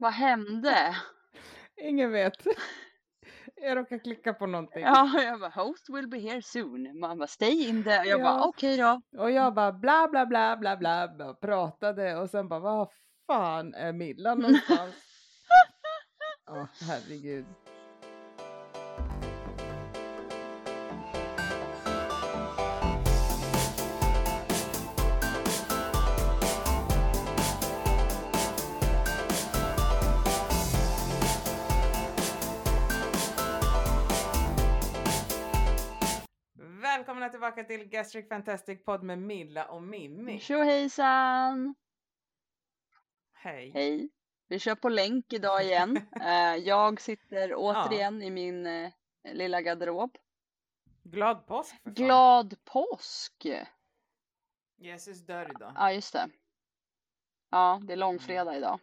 Vad hände? Ingen vet. Jag råkar klicka på någonting. Ja, jag bara host will be here soon. Man bara stay in there. Jag bara Ja. okej då. Och jag bara bla bla bla bla bla, pratade och sen bara vad fan är Milla någonstans? Ja, herregud. Välkomna tillbaka till Gastric Fantastic Podd med Milla och Mimmi. Tjohejsan! Hej. Hej! Vi kör på länk idag igen. Eh, jag sitter återigen i min eh, lilla garderob. Glad påsk. Glad påsk! Jesus dör idag. Ja, just det. Ja, det är långfredag idag.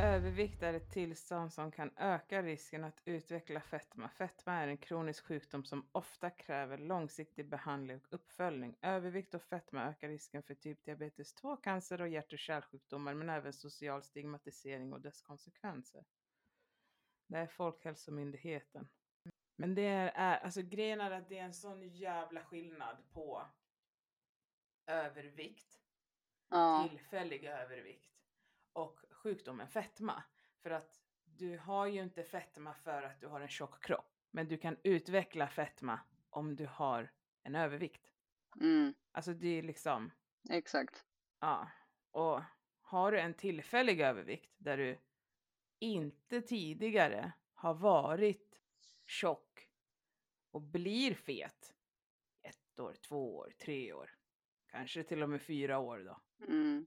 Övervikt är ett tillstånd som kan öka risken att utveckla fetma. Fetma är en kronisk sjukdom som ofta kräver långsiktig behandling och uppföljning. Övervikt och fetma ökar risken för typ diabetes 2, cancer och hjärt och kärlsjukdomar men även social stigmatisering och dess konsekvenser. Det är Folkhälsomyndigheten. Men det är, alltså grejen är att det är en sån jävla skillnad på övervikt Ja, tillfällig övervikt och sjukdomen fetma. För att du har ju inte fetma för att du har en tjock kropp. Men du kan utveckla fetma om du har en övervikt. mm, Alltså det är liksom, exakt. ja. Och har du en tillfällig övervikt där du inte tidigare har varit tjock och blir fet ett år, två år, tre år, kanske till och med fyra år då. Mm,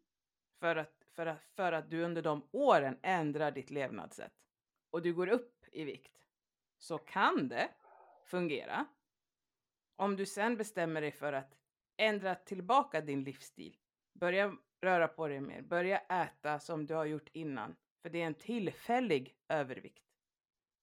För att, för, att, för att du under de åren ändrar ditt levnadssätt och du går upp i vikt så kan det fungera. Om du sen bestämmer dig för att ändra tillbaka din livsstil, börja röra på dig mer, börja äta som du har gjort innan, för det är en tillfällig övervikt.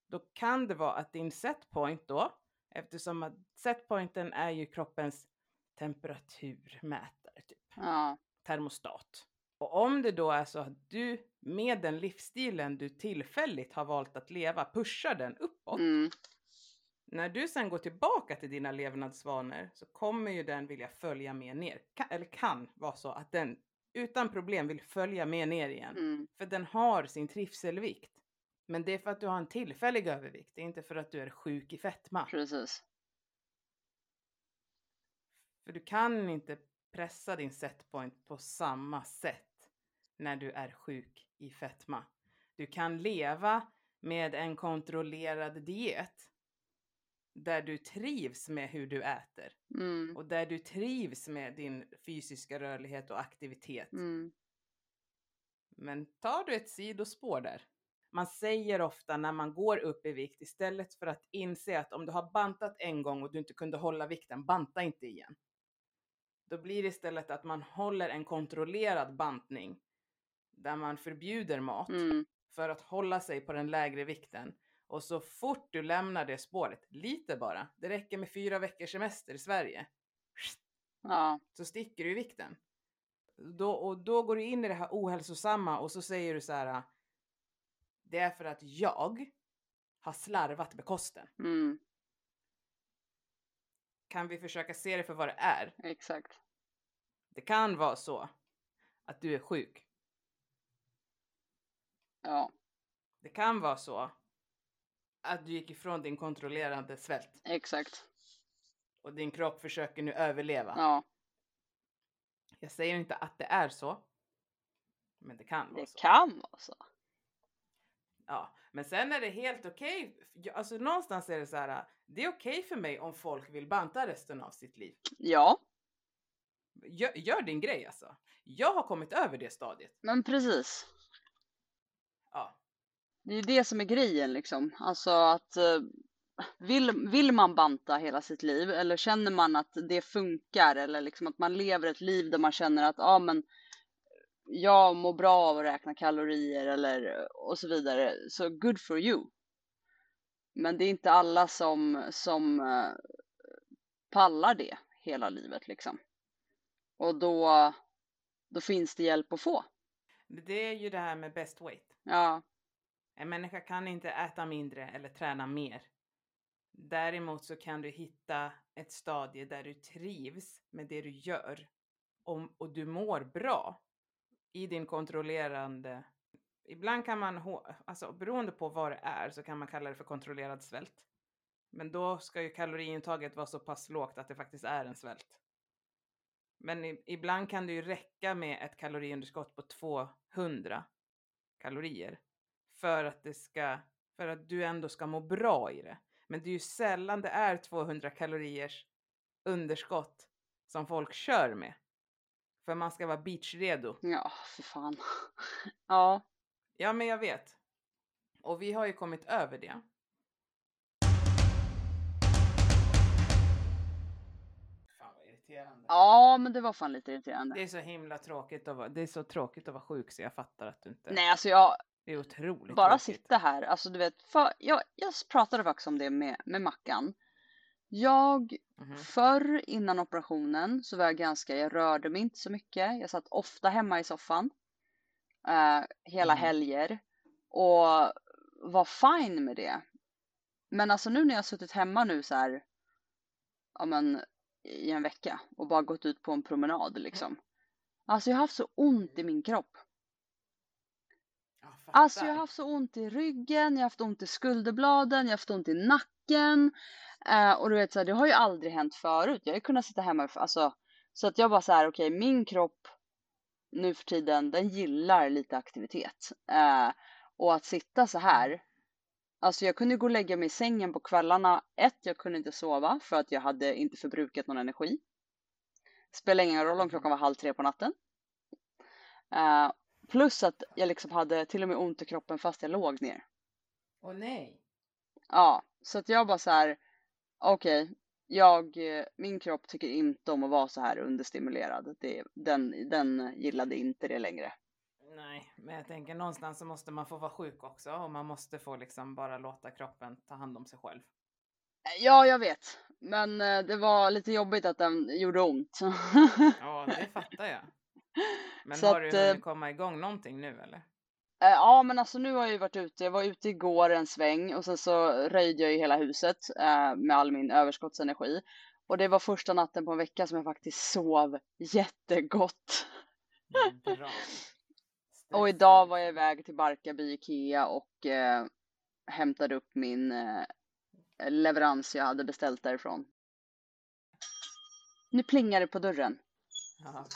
Då kan det vara att din setpoint då, eftersom att setpointen är ju kroppens temperaturmätare, typ ja, termostat. Och om det då är så att du med den livsstilen du tillfälligt har valt att leva pushar den uppåt. mm, När du sen går tillbaka till dina levnadsvanor så kommer ju den vilja följa med ner. Ka- eller kan vara så att den utan problem vill följa med ner igen. mm, För den har sin trivselvikt. Men det är för att du har en tillfällig övervikt. Det är inte för att du är sjuk i fetma. precis. För du kan inte pressa din setpoint på samma sätt när du är sjuk i fetma. Du kan leva med en kontrollerad diet där du trivs med hur du äter Mm, och där du trivs med din fysiska rörlighet och aktivitet. mm, Men tar du ett sidospår där? Man säger ofta när man går upp i vikt istället för att inse att om du har bantat en gång och du inte kunde hålla vikten, banta inte igen. Då blir det istället att man håller en kontrollerad bantning där man förbjuder mat mm, för att hålla sig på den lägre vikten. Och så fort du lämnar det spåret, lite bara, det räcker med fyra veckors semester i Sverige, ja, så sticker du i vikten. Då, och då går du in i det här ohälsosamma och så säger du så här. Det är för att jag har slarvat med kosten. mm, Kan vi försöka se det för vad det är? exakt. Det kan vara så att du är sjuk. Ja, Det kan vara så att du gick ifrån din kontrollerande svält exakt. och din kropp försöker nu överleva. Ja, Jag säger inte att det är så. Men det kan vara det så. kan vara så. Ja, men sen är det helt okej. Ja, Alltså någonstans är det så här. Det är okej för mig om folk vill banta resten av sitt liv. Ja, Gör, gör din grej alltså. Jag har kommit över det stadiet. men precis. Ja, Det är ju det som är grejen liksom. Alltså att eh, vill, vill man banta hela sitt liv eller känner man att det funkar eller liksom att man lever ett liv där man känner att ja men jag mår bra av att räkna kalorier eller och så vidare. Så good for you. Men det är inte alla som, som eh, pallar det hela livet liksom. Och då, då finns det hjälp att få. Det är ju det här med best weight. Ja, En människa kan inte äta mindre eller träna mer. Däremot så kan du hitta ett stadie där du trivs med det du gör och, och du mår bra i din kontrollerande... Ibland kan man, alltså beroende på vad det är så kan man kalla det för kontrollerad svält. Men då ska ju kaloriintaget vara så pass lågt att det faktiskt är en svält. Men i, ibland kan det ju räcka med ett kaloriunderskott på 200 kalorier för att det ska, för att du ändå ska må bra i det. Men det är ju sällan det är 200 kaloriers underskott som folk kör med. För man ska vara beachredo. ja, för fan. Ja, Ja, men jag vet. Och vi har ju kommit över det. Irriterande. ja, men det var fan lite irriterande. Det är så himla tråkigt att vara, det är så tråkigt att vara sjuk så jag fattar att du inte... Nej, alltså jag, Det är otroligt bara tråkigt. sitta här, alltså du vet, för, jag, jag pratade faktiskt om det med, med Mackan. Jag, Mhm. förr innan operationen så var jag ganska, jag rörde mig inte så mycket. Jag satt ofta hemma i soffan. eh, hela Mhm. helger. Och var fine med det. Men alltså nu när jag har suttit hemma nu så här, ja men i en vecka och bara gått ut på en promenad liksom. Alltså jag har haft så ont i min kropp. Alltså jag har haft så ont i ryggen, jag har haft ont i skulderbladen, jag har haft ont i nacken. Eh, och du vet så här, det har ju aldrig hänt förut. Jag har ju kunnat sitta hemma, alltså, så att jag bara så här, okej min kropp nu för tiden, den gillar lite aktivitet. Eh, och att sitta så här, alltså jag kunde gå och lägga mig i sängen på kvällarna. Ett, jag kunde inte sova för att jag hade inte förbrukat någon energi. Spelar ingen roll om klockan var halv tre på natten. Eh, plus att jag liksom hade till och med ont i kroppen fast jag låg ner. Åh nej. Ja, så att jag bara så här, okej, jag, eh, min kropp tycker inte om att vara så här understimulerad. Det, den, den gillade inte det längre. Nej, men jag tänker någonstans så måste man få vara sjuk också och man måste få liksom bara låta kroppen ta hand om sig själv. Ja, jag vet, men eh, det var lite jobbigt att den gjorde ont. Ja, det fattar jag. Men Så har att, du eh, hunnit komma igång någonting nu eller? Eh, Ja, men alltså nu har jag ju varit ute. Jag var ute igår en sväng och sen så röjde jag ju hela huset eh, med all min överskottsenergi. Och det var första natten på en vecka som jag faktiskt sov jättegott. Bra. Och idag var jag iväg till Barkarby Ikea och eh, hämtade upp min eh, leverans jag hade beställt därifrån. Nu plingar det på dörren. Ja.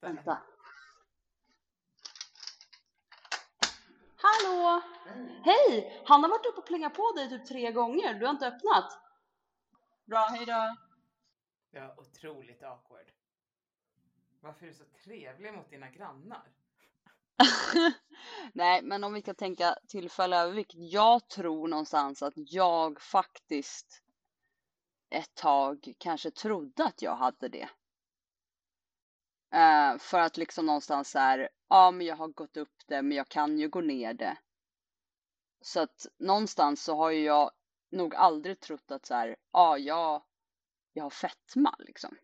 Vänta. Hallå! Hej! Han har varit uppe och plingat på dig typ tre gånger. Du har inte öppnat. Bra, hejdå. Ja, otroligt awkward. Varför är du så trevlig mot dina grannar? Nej, men om vi kan tänka tillfälle övervikt. Jag tror någonstans att jag faktiskt ett tag kanske trodde att jag hade det. Uh, för att liksom någonstans så här, ja men jag har gått upp det men jag kan ju gå ner det. Så att någonstans så har ju jag nog aldrig trott att så här, ja jag, jag har fetma liksom.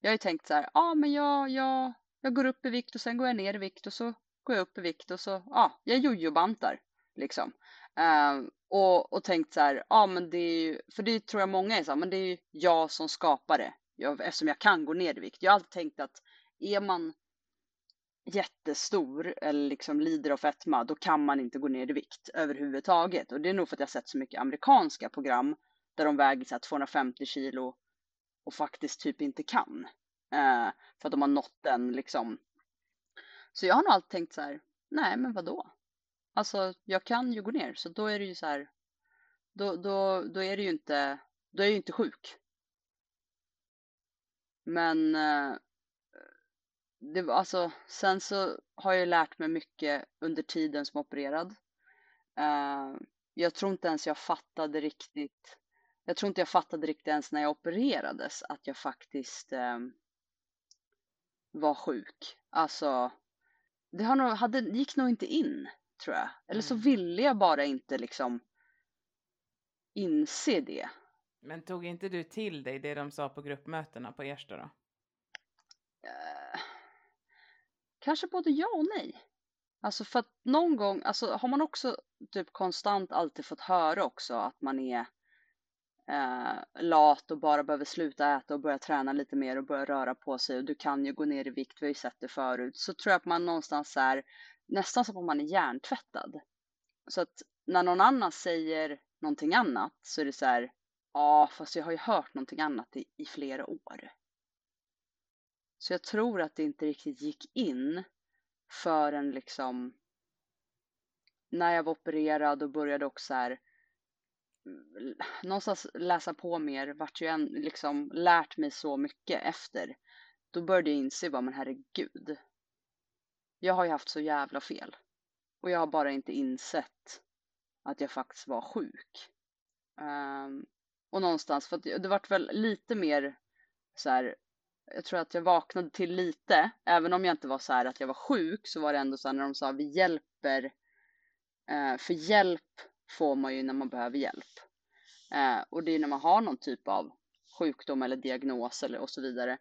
Jag har ju tänkt så här, ja men jag, jag, jag går upp i vikt och sen går jag ner i vikt och så går jag upp i vikt och så, ja, jag jojobantar liksom. Eh, och, och tänkt så här, ja men det är ju, för det tror jag många är så här, men det är ju jag som skapar det. Jag, eftersom jag kan gå ner i vikt. Jag har alltid tänkt att är man jättestor eller liksom lider av fetma, då kan man inte gå ner i vikt överhuvudtaget. Och det är nog för att jag sett så mycket amerikanska program där de väger så här 250 kilo och faktiskt typ inte kan. Eh, för att de har nått den liksom. Så jag har nog alltid tänkt så här, nej men vadå? Alltså jag kan ju gå ner så då är det ju så här, då, då, då är det ju inte, då är jag ju inte sjuk. Men eh, det var alltså, sen så har jag lärt mig mycket under tiden som opererad. Eh, jag tror inte ens jag fattade riktigt, jag tror inte jag fattade riktigt ens när jag opererades att jag faktiskt eh, var sjuk. Alltså, det har nog, hade, gick nog inte in, tror jag. Eller så Mm. ville jag bara inte liksom inse det. Men tog inte du till dig det de sa på gruppmötena på Ersta då? Eh, kanske både ja och nej. Alltså för att någon gång, alltså har man också typ konstant alltid fått höra också att man är eh, lat och bara behöver sluta äta och börja träna lite mer och börja röra på sig och du kan ju gå ner i vikt, vi har ju sett det förut, så tror jag att man någonstans är nästan som om man är hjärntvättad. Så att när någon annan säger någonting annat så är det så här, ja fast jag har ju hört någonting annat i, i flera år. Så jag tror att det inte riktigt gick in förrän liksom när jag var opererad och började också här någonstans läsa på mer, vart ju en, liksom lärt mig så mycket efter. Då började jag inse, vad men herregud. Jag har ju haft så jävla fel. Och jag har bara inte insett att jag faktiskt var sjuk. Um, och någonstans, för att det vart väl lite mer så här, jag tror att jag vaknade till lite, även om jag inte var så här att jag var sjuk så var det ändå så här när de sa vi hjälper, uh, för hjälp får man ju när man behöver hjälp. Eh, och det är när man har någon typ av sjukdom eller diagnos eller och så vidare.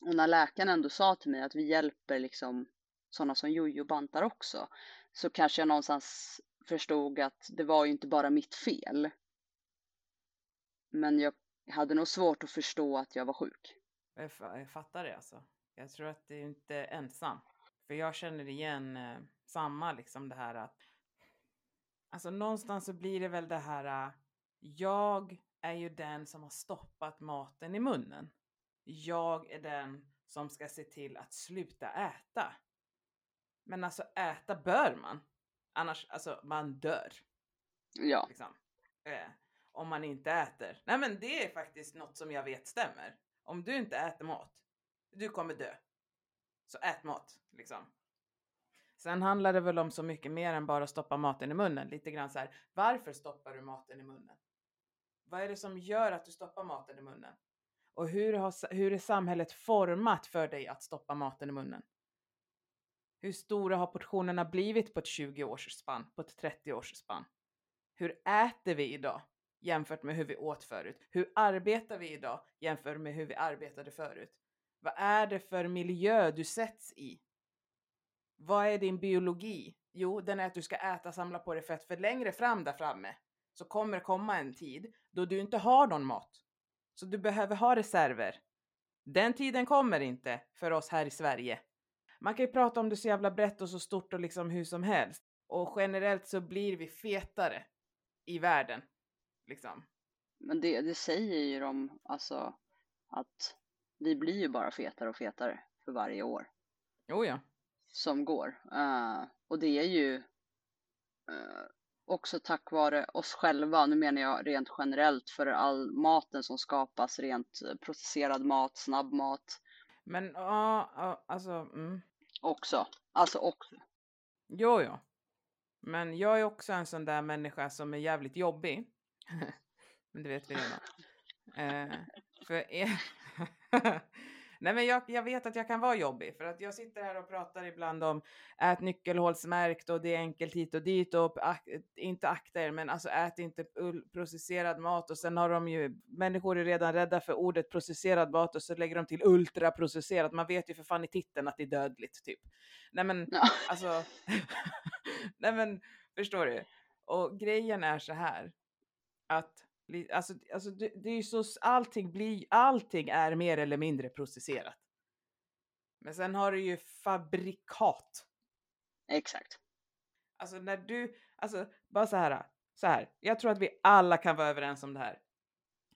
Och när läkaren ändå sa till mig att vi hjälper liksom sådana som jojo bantar också, så kanske jag någonstans förstod att det var ju inte bara mitt fel. Men jag hade nog svårt att förstå att jag var sjuk. Jag, jag fattar det alltså. Jag tror att det är inte ensam. För jag känner igen eh, samma liksom det här att Alltså någonstans så blir det väl det här jag är ju den som har stoppat maten i munnen. Jag är den som ska se till att sluta äta. Men alltså äta bör man. Annars, alltså man dör. Ja. Liksom. Eh, om man inte äter. Nej men det är faktiskt något som jag vet stämmer. Om du inte äter mat, du kommer dö. Så ät mat, liksom. Sen handlar det väl om så mycket mer än bara stoppa maten i munnen. Lite grann så här, varför stoppar du maten i munnen? Vad är det som gör att du stoppar maten i munnen? Och hur, har, hur är samhället format för dig att stoppa maten i munnen? Hur stora har portionerna blivit på ett 20-årsspann, på ett 30-årsspann? Hur äter vi idag jämfört med hur vi åt förut? Hur arbetar vi idag jämfört med hur vi arbetade förut? Vad är det för miljö du sätts i? Vad är din biologi? Jo, den är att du ska äta, samla på dig fett, för längre fram där framme så kommer det komma en tid då du inte har någon mat. Så du behöver ha reserver. Den tiden kommer inte för oss här i Sverige. Man kan ju prata om det så jävla brett och så stort och liksom hur som helst. Och generellt så blir vi fetare i världen. Liksom. Men det, det säger ju de, alltså att vi blir ju bara fetare och fetare för varje år. Jo ja. Som går. Uh, och det är ju uh, också tack vare oss själva, nu menar jag rent generellt för all maten som skapas, rent processerad mat, snabbmat. Men ja, uh, alltså. Mm. Också, alltså också. Jo, jo. Men jag är också en sån där människa som är jävligt jobbig. Men det vet vi redan. Eh, för er... Nej men jag, jag vet att jag kan vara jobbig för att jag sitter här och pratar ibland om ät nyckelhålsmärkt och det är enkelt hit och dit och ak inte akta er men alltså ät inte processerad mat och sen har de ju människor är redan rädda för ordet processerad mat och så lägger de till ultraprocesserat. Man vet ju för fan i titeln att det är dödligt typ. Nej men ja. alltså. Nej men förstår du? Och grejen är så här att Alltså, alltså det, det, är så, allting, blir, allting är mer eller mindre processerat. Men sen har du ju fabrikat. Exakt. Alltså när du, alltså bara så här, så här. Jag tror att vi alla kan vara överens om det här.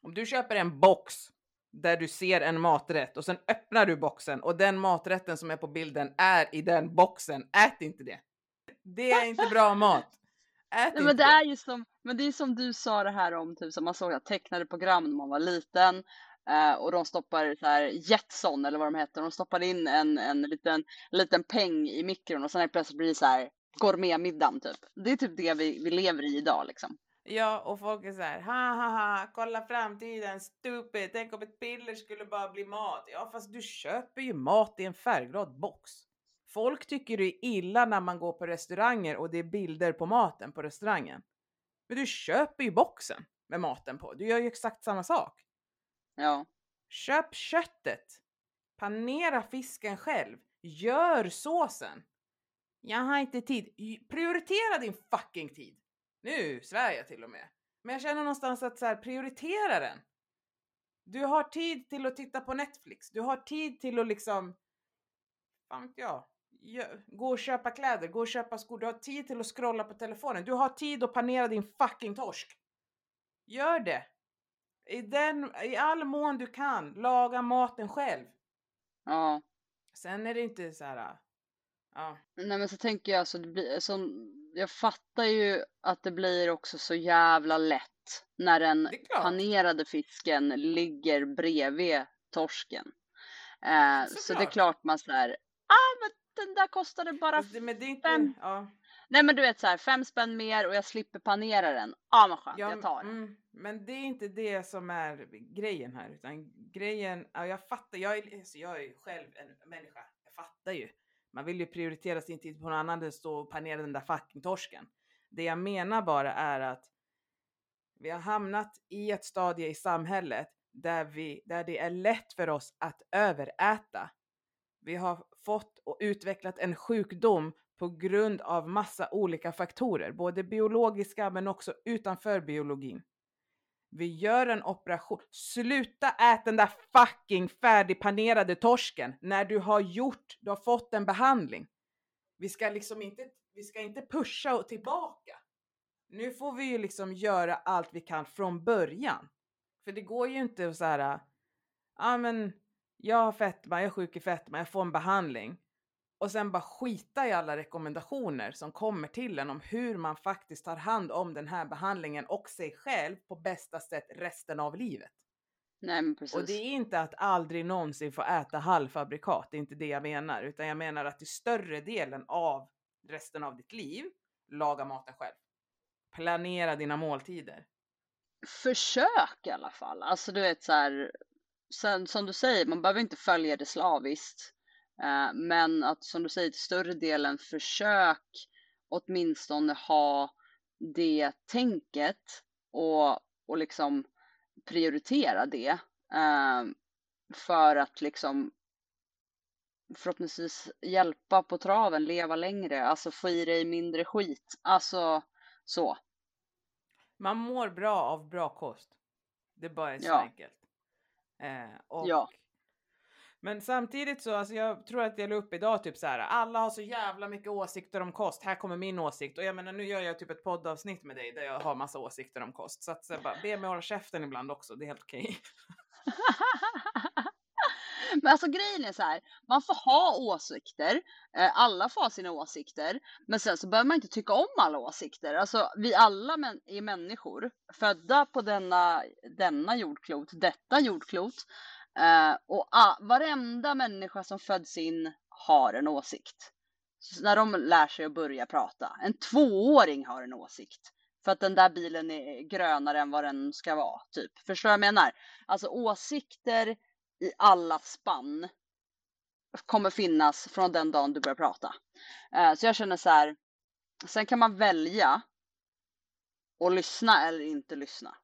Om du köper en box där du ser en maträtt och sen öppnar du boxen och den maträtten som är på bilden är i den boxen, ät inte det. Det är inte bra mat. Ät Nej, men det är ju som, men det är som du sa det här om typ som man såg tecknade program när man var liten eh, och de stoppar så här Jetson eller vad de heter, de stoppar in en, en liten, liten peng i mikron och sen plötsligt blir det så här gourmetmiddagen typ. Det är typ det vi, vi lever i idag liksom. Ja, och folk är så här, ha ha ha, kolla framtiden, stupid, tänk om ett piller skulle bara bli mat. Ja, fast du köper ju mat i en färgglad box. Folk tycker det är illa när man går på restauranger och det är bilder på maten på restaurangen. Men du köper ju boxen med maten på. Du gör ju exakt samma sak. Ja. Köp köttet. Panera fisken själv. Gör såsen! Jag har inte tid. Prioritera din fucking tid. Nu svär jag till och med. Men jag känner någonstans att så här, prioritera den. Du har tid till att titta på Netflix. Du har tid till att liksom, fan vet jag, gå och köpa kläder, gå och köpa skor. Du har tid till att scrolla på telefonen. Du har tid att panera din fucking torsk. Gör det. I, den, I all mån du kan, laga maten själv. Ja. Sen är det inte så här. Ja, Nej men så tänker jag så det blir som, jag fattar ju att det blir också så jävla lätt när den panerade fisken ligger bredvid torsken. Eh, så det är klart man såhär, ah men den där kostade bara, men det är inte, fem- ja, nej men du vet såhär, fem spänn mer och jag slipper panera den. Ja ah, men skönt, ja, jag tar den. mm, men det är inte det som är grejen här, utan grejen, ja, jag fattar, jag är, alltså, jag är själv en människa, jag fattar ju. Man vill ju prioritera sin tid på någon annan än att stå och panera den där fucking torsken. Det jag menar bara är att vi har hamnat i ett stadie i samhället där, vi, där det är lätt för oss att överäta. Vi har fått och utvecklat en sjukdom på grund av massa olika faktorer, både biologiska men också utanför biologin. Vi gör en operation. Sluta äta den där fucking färdigpanerade torsken när du har gjort, du har fått en behandling. Vi ska liksom inte, vi ska inte pusha och tillbaka. Nu får vi ju liksom göra allt vi kan från början. För det går ju inte att så här, ja men jag har fetma, jag är sjuk i fetma, jag får en behandling. Och sen bara skita i alla rekommendationer som kommer till en om hur man faktiskt tar hand om den här behandlingen och sig själv på bästa sätt resten av livet. Nej men precis. Och det är inte att aldrig någonsin få äta halvfabrikat, det är inte det jag menar, utan jag menar att i större delen av resten av ditt liv, laga maten själv. Planera dina måltider. Försök i alla fall. Alltså du vet så här, sen som du säger, man behöver inte följa det slaviskt. Eh, men att som du säger till större delen försök åtminstone ha det tänket och, och liksom prioritera det. Eh, för att liksom förhoppningsvis hjälpa på traven, leva längre, alltså få i dig mindre skit. Alltså så. Man mår bra av bra kost. Det bara är så Ja. enkelt. Eh, och, Ja. Men samtidigt så, alltså jag tror att jag la upp idag typ så här. alla har så jävla mycket åsikter om kost, här kommer min åsikt. Och jag menar nu gör jag typ ett poddavsnitt med dig där jag har massa åsikter om kost. Så att så bara, be mig hålla käften ibland också, det är helt okej. Men alltså grejen är så här, man får ha åsikter, eh, alla får ha sina åsikter, men sen så behöver man inte tycka om alla åsikter. Alltså vi alla män, är människor, födda på denna, denna jordklot, detta jordklot. Eh, och varenda människa som föds in har en åsikt. Så när de lär sig att börja prata. En tvååring har en åsikt. För att den där bilen är grönare än vad den ska vara, typ. Förstår du vad jag menar? Alltså åsikter i alla spann kommer finnas från den dagen du börjar prata. Eh, så jag känner så här, sen kan man välja att lyssna eller inte lyssna.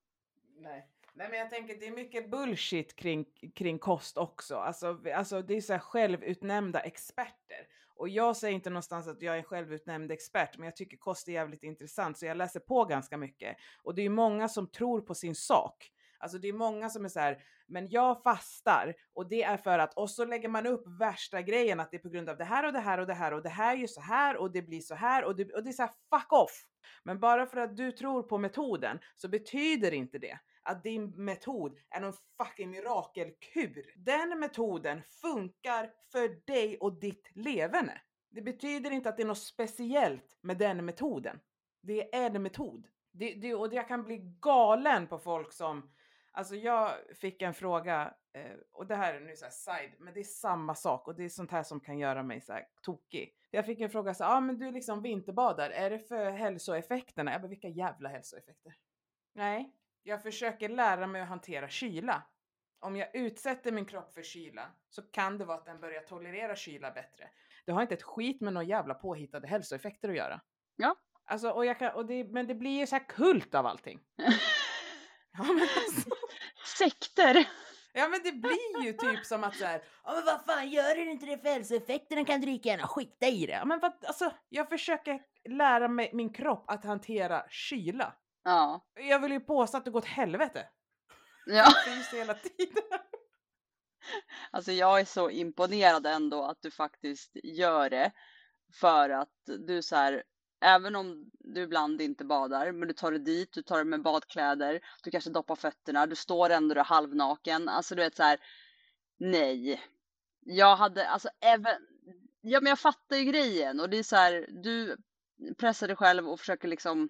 Nej. Nej men jag tänker det är mycket bullshit kring, kring kost också. Alltså, alltså det är så här självutnämnda experter. Och jag säger inte någonstans att jag är självutnämnd expert, men jag tycker kost är jävligt intressant så jag läser på ganska mycket. Och det är många som tror på sin sak. Alltså det är många som är så här, men jag fastar och det är för att, och så lägger man upp värsta grejen att det är på grund av det här och det här och det här och det här är ju så här och det blir så här och det, och det är så här fuck off. Men bara för att du tror på metoden så betyder inte det att din metod är någon fucking mirakelkur. Den metoden funkar för dig och ditt leverne. Det betyder inte att det är något speciellt med den metoden. Det är en metod. Det, det, och jag kan bli galen på folk som, alltså jag fick en fråga, eh, och det här är nu så här side, men det är samma sak och det är sånt här som kan göra mig så här tokig. Jag fick en fråga så ja ah, men du liksom vinterbadar, är det för hälsoeffekterna? Jag bara, vilka jävla hälsoeffekter? Nej, jag försöker lära mig att hantera kyla. Om jag utsätter min kropp för kyla så kan det vara att den börjar tolerera kyla bättre. Det har inte ett skit med några jävla påhittade hälsoeffekter att göra. Ja. Alltså, och jag kan, och det, men det blir ju så här kult av allting. Ja, men alltså, Sekter! Ja men det blir ju typ som att såhär, ja men vad fan gör du inte det för hälsoeffekterna kan du lika gärna skita i det. Ja, men vad, alltså jag försöker lära mig min kropp att hantera kyla. Ja. Jag vill ju påstå att det går åt helvete. Ja. Jag fryser hela tiden. Alltså jag är så imponerad ändå att du faktiskt gör det. För att du så här, även om du ibland inte badar, men du tar dig dit, du tar dig med badkläder, du kanske doppar fötterna, du står ändå där halvnaken. Alltså du vet så här, nej. Jag hade, alltså även, ja men jag fattar ju grejen och det är så här, du pressar dig själv och försöker liksom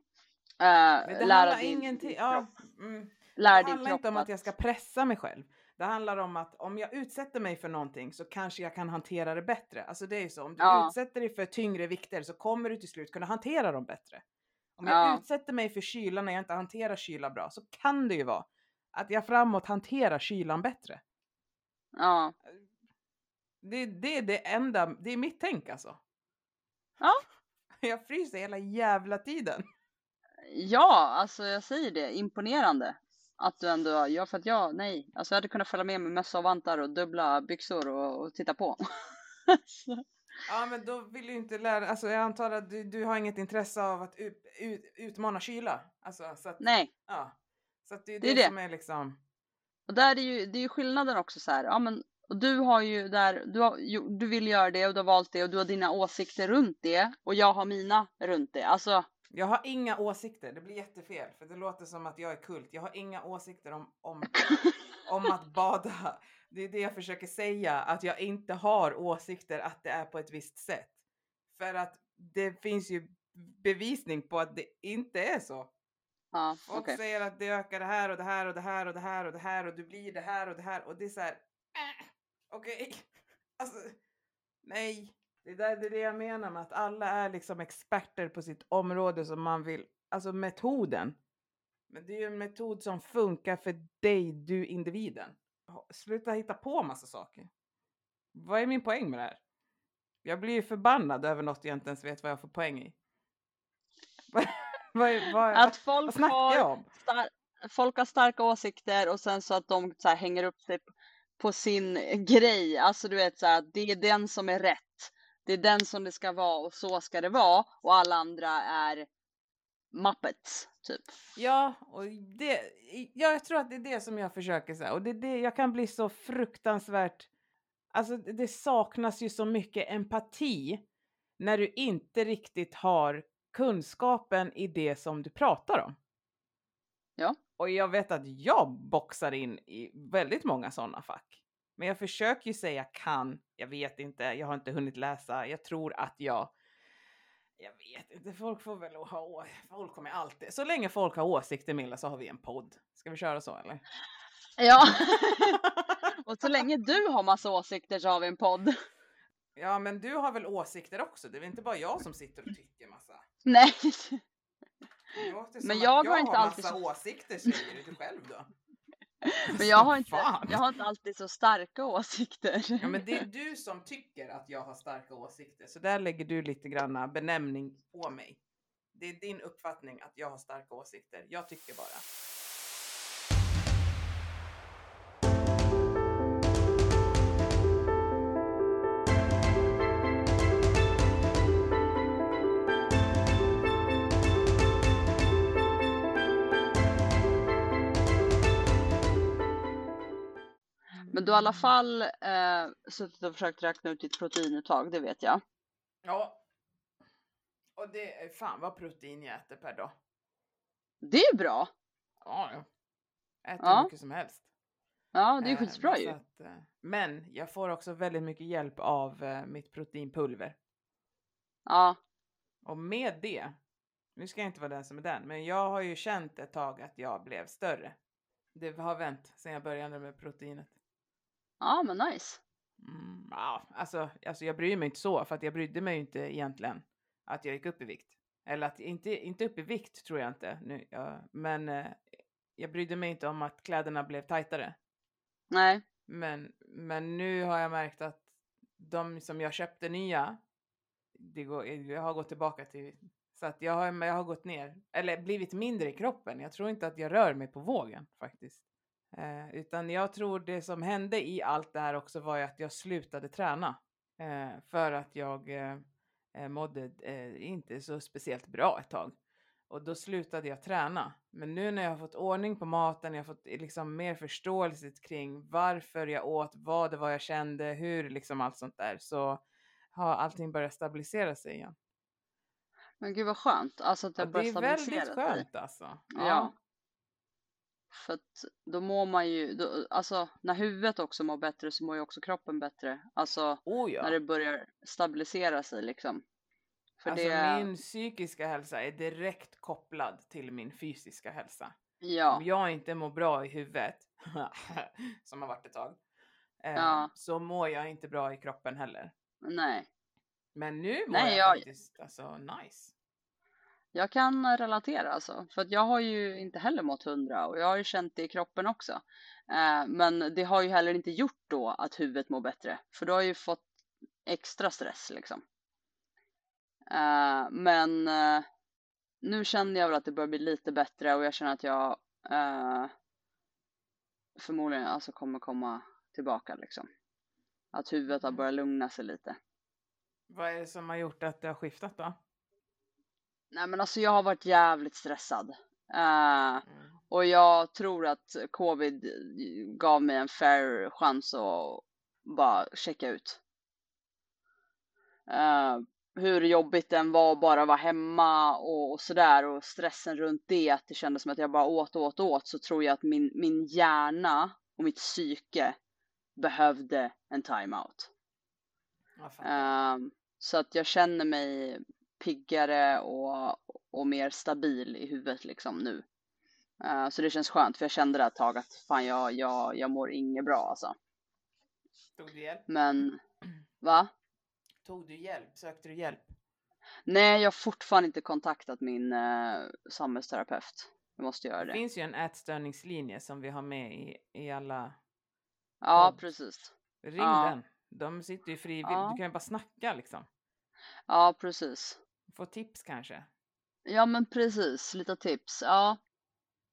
det lära din, ingenting, din ja, kropp, mm. lära Det din handlar kropp inte om att jag ska pressa mig själv. Det handlar om att om jag utsätter mig för någonting så kanske jag kan hantera det bättre. Alltså det är ju så, om du Ja. utsätter dig för tyngre vikter så kommer du till slut kunna hantera dem bättre. Om Ja. jag utsätter mig för kyla när jag inte hanterar kyla bra så kan det ju vara att jag framåt hanterar kylan bättre. Ja. Det, det är det enda, det är mitt tänk alltså. Ja. Jag fryser hela jävla tiden. Ja, alltså jag säger det, imponerande. Att du ändå, ja för att jag, nej, alltså jag hade kunnat följa med med mössa och vantar och dubbla byxor och, och titta på. Ja men då vill du inte lära, alltså jag antar att du, du har inget intresse av att ut, ut, utmana kyla. Alltså så att, nej, ja. Så att det är Det det, är det. som är liksom, och där är ju, det är ju skillnaden också så här, ja men, och du har ju där, du, har, du vill göra det och du har valt det och du har dina åsikter runt det och jag har mina runt det. Alltså, jag har inga åsikter, det blir jättefel för det låter som att jag är kult. Jag har inga åsikter om, om, om att bada. Det är det jag försöker säga, att jag inte har åsikter att det är på ett visst sätt. För att det finns ju bevisning på att det inte är så. ja, Folk okej. säger att det ökar det här och det här och det här och det här och det här och du blir det här och det här och det är så här. Äh, Okej, alltså nej. Det, där, det är det jag menar med att alla är liksom experter på sitt område som man vill, alltså metoden. Men det är ju en metod som funkar för dig, du individen. Sluta hitta på massa saker. Vad är min poäng med det här? Jag blir ju förbannad över något jag inte ens vet vad jag får poäng i. vad, vad, vad, Att vad folk snackar jag har, om? folk har starka åsikter och sen så att de så hänger upp sig på sin grej. Alltså du vet så här, det är den som är rätt. Det är den som det ska vara och så ska det vara och alla andra är muppets typ. Ja, och det, ja, jag tror att det är det som jag försöker säga. Och det är det, jag kan bli så fruktansvärt... Alltså det det saknas ju så mycket empati när du inte riktigt har kunskapen i det som du pratar om. Ja. Och jag vet att jag boxar in i väldigt många sådana fack. Men jag försöker ju säga kan, jag vet inte, jag har inte hunnit läsa, jag tror att jag jag vet inte, folk får väl ha folk kommer alltid, så länge folk har åsikter Milla så har vi en podd. Ska vi köra så eller? Ja. och så länge du har massa åsikter så har vi en podd. ja men du har väl åsikter också? Det är väl inte bara jag som sitter och tycker massa? Nej. Men att jag har jag inte har alltid massa åsikter säger du själv då. Men jag har, inte, jag har inte alltid så starka åsikter. Ja men det är du som tycker att jag har starka åsikter, så där lägger du lite granna benämning på mig. Det är din uppfattning att jag har starka åsikter. Jag tycker bara. Men du har i alla fall eh, suttit och försökt räkna ut ditt proteinuttag, det vet jag. Ja. Och det är fan vad protein jag äter per dag. Det är bra. Ja, ja. Äter Ja. mycket som helst. Ja, det är Eh, skitbra så ju. Att, eh, men jag får också väldigt mycket hjälp av eh, mitt proteinpulver. Ja, Och med det, nu ska jag inte vara den som är den, men jag har ju känt ett tag att jag blev större. Det har vänt sen jag började med proteinet. Ja men nice. Mm, ja, alltså, alltså jag bryr mig inte så, för att jag brydde mig inte egentligen att jag gick upp i vikt. Eller att, inte, inte upp i vikt tror jag inte nu, ja, men eh, jag brydde mig inte om att kläderna blev tajtare. Nej, Men, men nu har jag märkt att de som jag köpte nya, det går, jag har gått tillbaka till, så att jag har, jag har gått ner, eller blivit mindre i kroppen. Jag tror inte att jag rör mig på vågen faktiskt. Eh, utan jag tror det som hände i allt det här också var ju att jag slutade träna. Eh, för att jag eh, eh mådde eh, inte så speciellt bra ett tag. Och då slutade jag träna. Men nu när jag har fått ordning på maten, jag har fått liksom mer förståelse kring varför jag åt, vad det var jag kände, hur liksom allt sånt där, så har allting börjat stabilisera sig igen. Men gud vad skönt, alltså att det har börjat stabilisera sig. Det är väldigt skönt alltså. Ja. ja. För att då mår man ju, då, alltså när huvudet också mår bättre så mår ju också kroppen bättre. Alltså oh ja. när det börjar stabilisera sig liksom. För alltså det... min psykiska hälsa är direkt kopplad till min fysiska hälsa. Ja. Om jag inte mår bra i huvudet, som har varit ett tag, eh, ja. så mår jag inte bra i kroppen heller. Nej. Men nu mår Nej, jag, jag faktiskt alltså nice. Jag kan relatera alltså, för att jag har ju inte heller mått hundra och jag har ju känt det i kroppen också. Eh, men det har ju heller inte gjort då att huvudet mår bättre, för då har ju fått extra stress liksom. Uh, men uh, nu känner jag väl att det börjar bli lite bättre och jag känner att jag förmodligen alltså kommer komma tillbaka liksom. Att huvudet har mm. börjat lugna sig lite. Vad är det som har gjort att det har skiftat då? Nej men alltså jag har varit jävligt stressad. Mm. Och jag tror att covid gav mig en fair chans att bara checka ut. Uh, hur jobbigt den var att bara vara hemma och, och sådär och stressen runt det, att det kändes som att jag bara åt och åt och åt så tror jag att min, min hjärna och mitt psyke behövde en timeout. Um, så att jag känner mig piggare och, och mer stabil i huvudet liksom nu. Uh, så det känns skönt för jag kände det ett tag att fan jag, jag, jag mår inget bra alltså. Tog du hjälp? Men, va? Tog du hjälp? Sökte du hjälp? Nej, jag har fortfarande inte kontaktat min eh, samhällsterapeut. Jag måste göra det. Det finns ju en ätstörningslinje som vi har med i, i alla Ja, podd. precis. Ring ja. den. De sitter ju frivilligt. Ja. Du kan ju bara snacka liksom. Ja, precis. Få tips kanske. Ja, men precis. Lite tips. Ja.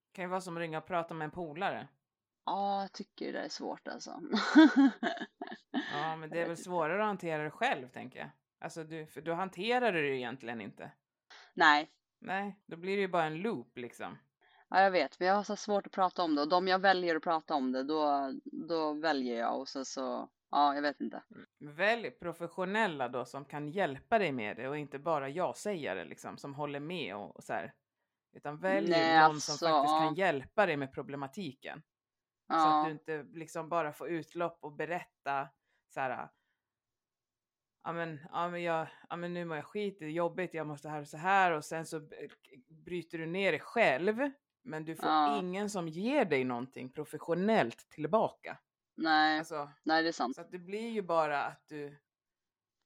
Det kan ju vara som att ringa och prata med en polare. Ja, jag tycker det är svårt alltså. ja, men det är väl svårare att hantera det själv, tänker jag. Alltså, du, för då hanterar du det egentligen inte. Nej. Nej, då blir det ju bara en loop liksom. Ja, jag vet, men jag har så svårt att prata om det och de jag väljer att prata om det, då, då väljer jag och så, så, ja, jag vet inte. Välj professionella då som kan hjälpa dig med det och inte bara jag säger det liksom, som håller med och, och så här. Utan välj Nej, någon alltså, som faktiskt kan hjälpa dig med problematiken. Ja. Så att du inte liksom bara får utlopp och berätta så här. Ja men, ja, men, jag, ja, men nu mår jag skit, det är jobbigt, jag måste här och så här och sen så bryter du ner det själv. Men du får ja. ingen som ger dig någonting professionellt tillbaka. Nej, alltså, nej det är sant. Så att det blir ju bara att du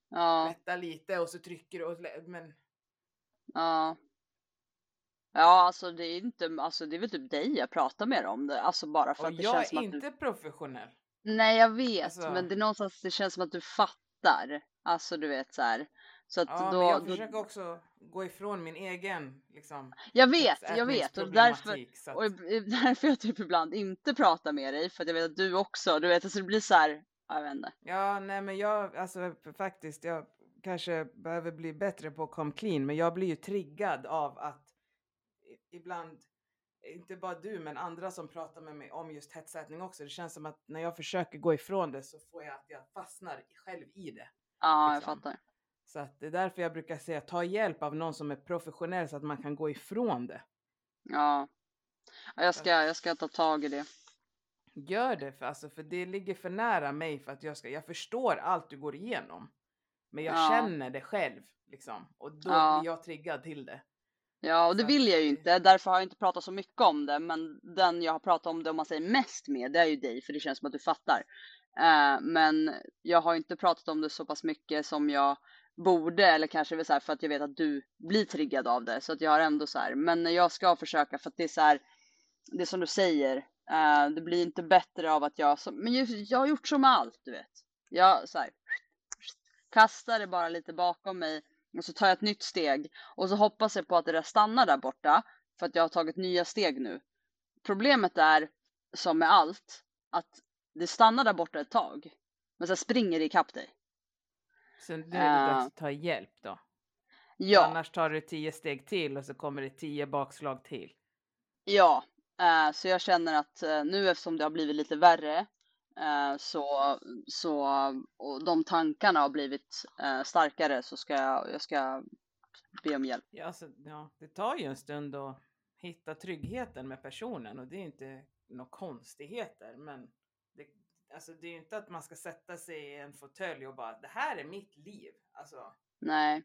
ja. lättar lite och så trycker du och men... Ja. Ja, alltså det är inte, alltså det är väl typ dig jag pratar med om det, alltså bara för och att det känns som att jag är inte professionell. Nej, jag vet, alltså... men det är någonstans det känns som att du fattar. Alltså du vet så här. Så att ja, då, men jag då... försöker också gå ifrån min egen liksom. Jag vet, jag vet och därför, att... och därför jag typ ibland inte pratar med dig för att jag vet att du också, du vet, alltså det blir så här, jag vet inte. Ja, nej, men jag, alltså faktiskt, jag kanske behöver bli bättre på att come clean, men jag blir ju triggad av att ibland, inte bara du, men andra som pratar med mig om just hetsätning också. Det känns som att när jag försöker gå ifrån det så får jag att jag fastnar själv i det. Ja, liksom. jag fattar. Så att det är därför jag brukar säga ta hjälp av någon som är professionell så att man kan gå ifrån det. Ja, jag ska, jag ska ta tag i det. Gör det, för, alltså, för det ligger för nära mig för att jag ska, jag förstår allt du går igenom. Men jag ja. känner det själv liksom och då ja. blir jag triggad till det. Ja, och det vill jag ju inte. Därför har jag inte pratat så mycket om det. Men den jag har pratat om det, om man säger mest med, det är ju dig. För det känns som att du fattar. Uh, men jag har inte pratat om det så pass mycket som jag borde. Eller kanske så här, för att jag vet att du blir triggad av det. Så att jag har ändå så här. Men jag ska försöka för att det är så här. Det som du säger. Uh, det blir inte bättre av att jag, men jag har gjort som med allt, du vet. Jag så här, kastar det bara lite bakom mig och så tar jag ett nytt steg och så hoppas jag på att det där stannar där borta för att jag har tagit nya steg nu. Problemet är som med allt, att det stannar där borta ett tag, men sen springer det ikapp dig. Så nu är det dags Eh, att ta hjälp då. ja, Annars tar du tio steg till och så kommer det tio bakslag till. ja. Eh, så jag känner att eh, nu eftersom det har blivit lite värre så, så, och de tankarna har blivit starkare så ska jag, jag ska be om hjälp. Ja, alltså, ja, det tar ju en stund att hitta tryggheten med personen och det är inte några konstigheter. Men alltså, det är ju inte att man ska sätta sig i en fåtölj och bara det här är mitt liv. Alltså, Nej,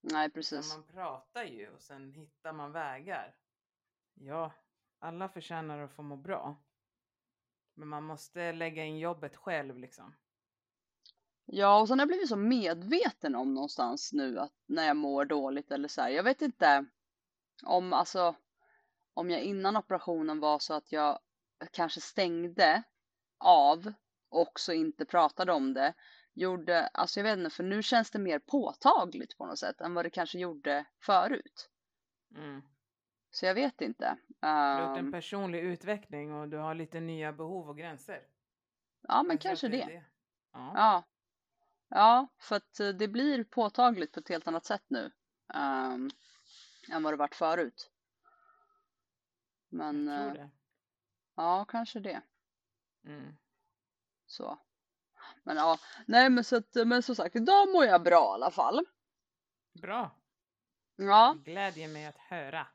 nej precis. man pratar ju och sen hittar man vägar. Ja, alla förtjänar att få må bra. Men man måste lägga in jobbet själv liksom. Ja, och sen har jag blivit så medveten om någonstans nu att när jag mår dåligt eller så här. Jag vet inte om, alltså, om jag innan operationen var så att jag kanske stängde av också inte pratade om det. Gjorde, alltså jag vet inte, för nu känns det mer påtagligt på något sätt än vad det kanske gjorde förut. Mm. Så jag vet inte. Du har gjort en Ehm, personlig utveckling och du har lite nya behov och gränser. ja, men kanske det. det. Ja. Ja. Ja, för att eh, det blir påtagligt på ett helt annat sätt nu. ehm, än vad det varit förut. Men jag tror eh, det. ja, kanske det. Mm. Så. Men ja, nej men så att, men som sagt, idag mår jag bra i alla fall. Bra. Ja, glädjer mig att höra.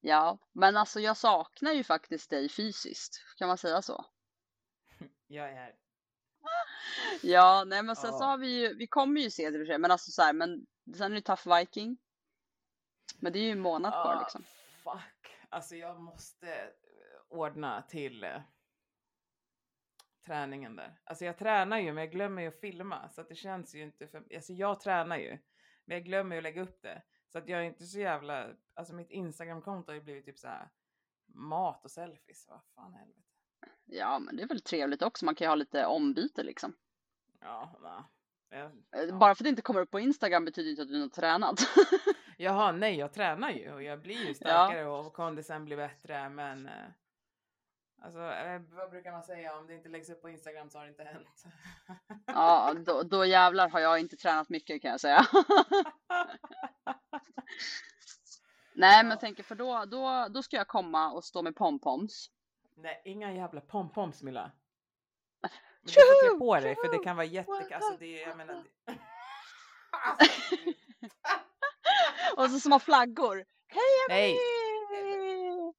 ja, men alltså jag saknar ju faktiskt dig fysiskt. Kan man säga så? Jag är... Ja, nej men sen så Ja. har vi ju, vi kommer ju se det för sig, men alltså så här, men sen är det Tough Viking. Men det är ju en månad kvar Ah, liksom. fuck. Alltså jag måste eh, ordna till eh, träningen där. Alltså jag tränar ju men jag glömmer ju att filma så att det känns ju inte för... Alltså jag tränar ju men jag glömmer ju att lägga upp det. Så att jag är inte så jävla... Alltså mitt Instagramkonto har ju blivit typ så här mat och selfies. Vad fan helvete. Ja, men det är väl trevligt också. Man kan ju ha lite ombyte liksom. Ja. Jag, Eh, ja. Bara för att det inte kommer upp på Instagram betyder inte att du har tränat. Jaha, nej jag tränar ju och jag blir ju starkare och kondisen blir bättre men eh, Alltså eh, vad brukar man säga om det inte läggs upp på Instagram så har det inte hänt. Ja, då, då jävlar har jag inte tränat mycket kan jag säga. Nej, men Ja. jag tänker för då, då, då ska jag komma och stå med pompoms. nej, inga jävla pompoms Milla. Men du får klä på dig för det kan vara jätte... Alltså det jag menar... Och så små flaggor. Heja Nej. Mimmi!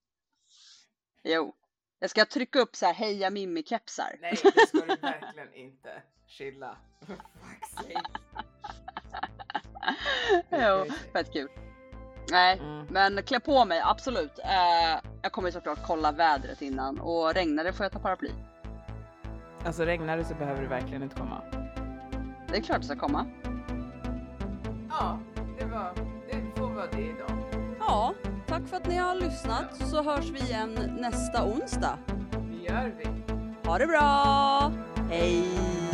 Jo, jag ska trycka upp så här heja Mimmi-kepsar. nej, det ska du verkligen inte. Chilla. Jo, fett kul. Nej, Mm. men klä på mig, absolut. Eh, jag kommer såklart kolla vädret innan och regnar det får jag ta paraply. Alltså regnar det så behöver du verkligen inte komma. Det är klart det ska komma. Ja, det var... Det får vara det idag. Ja, tack för att ni har lyssnat så hörs vi igen nästa onsdag. Det gör vi. Ha det bra! Hej!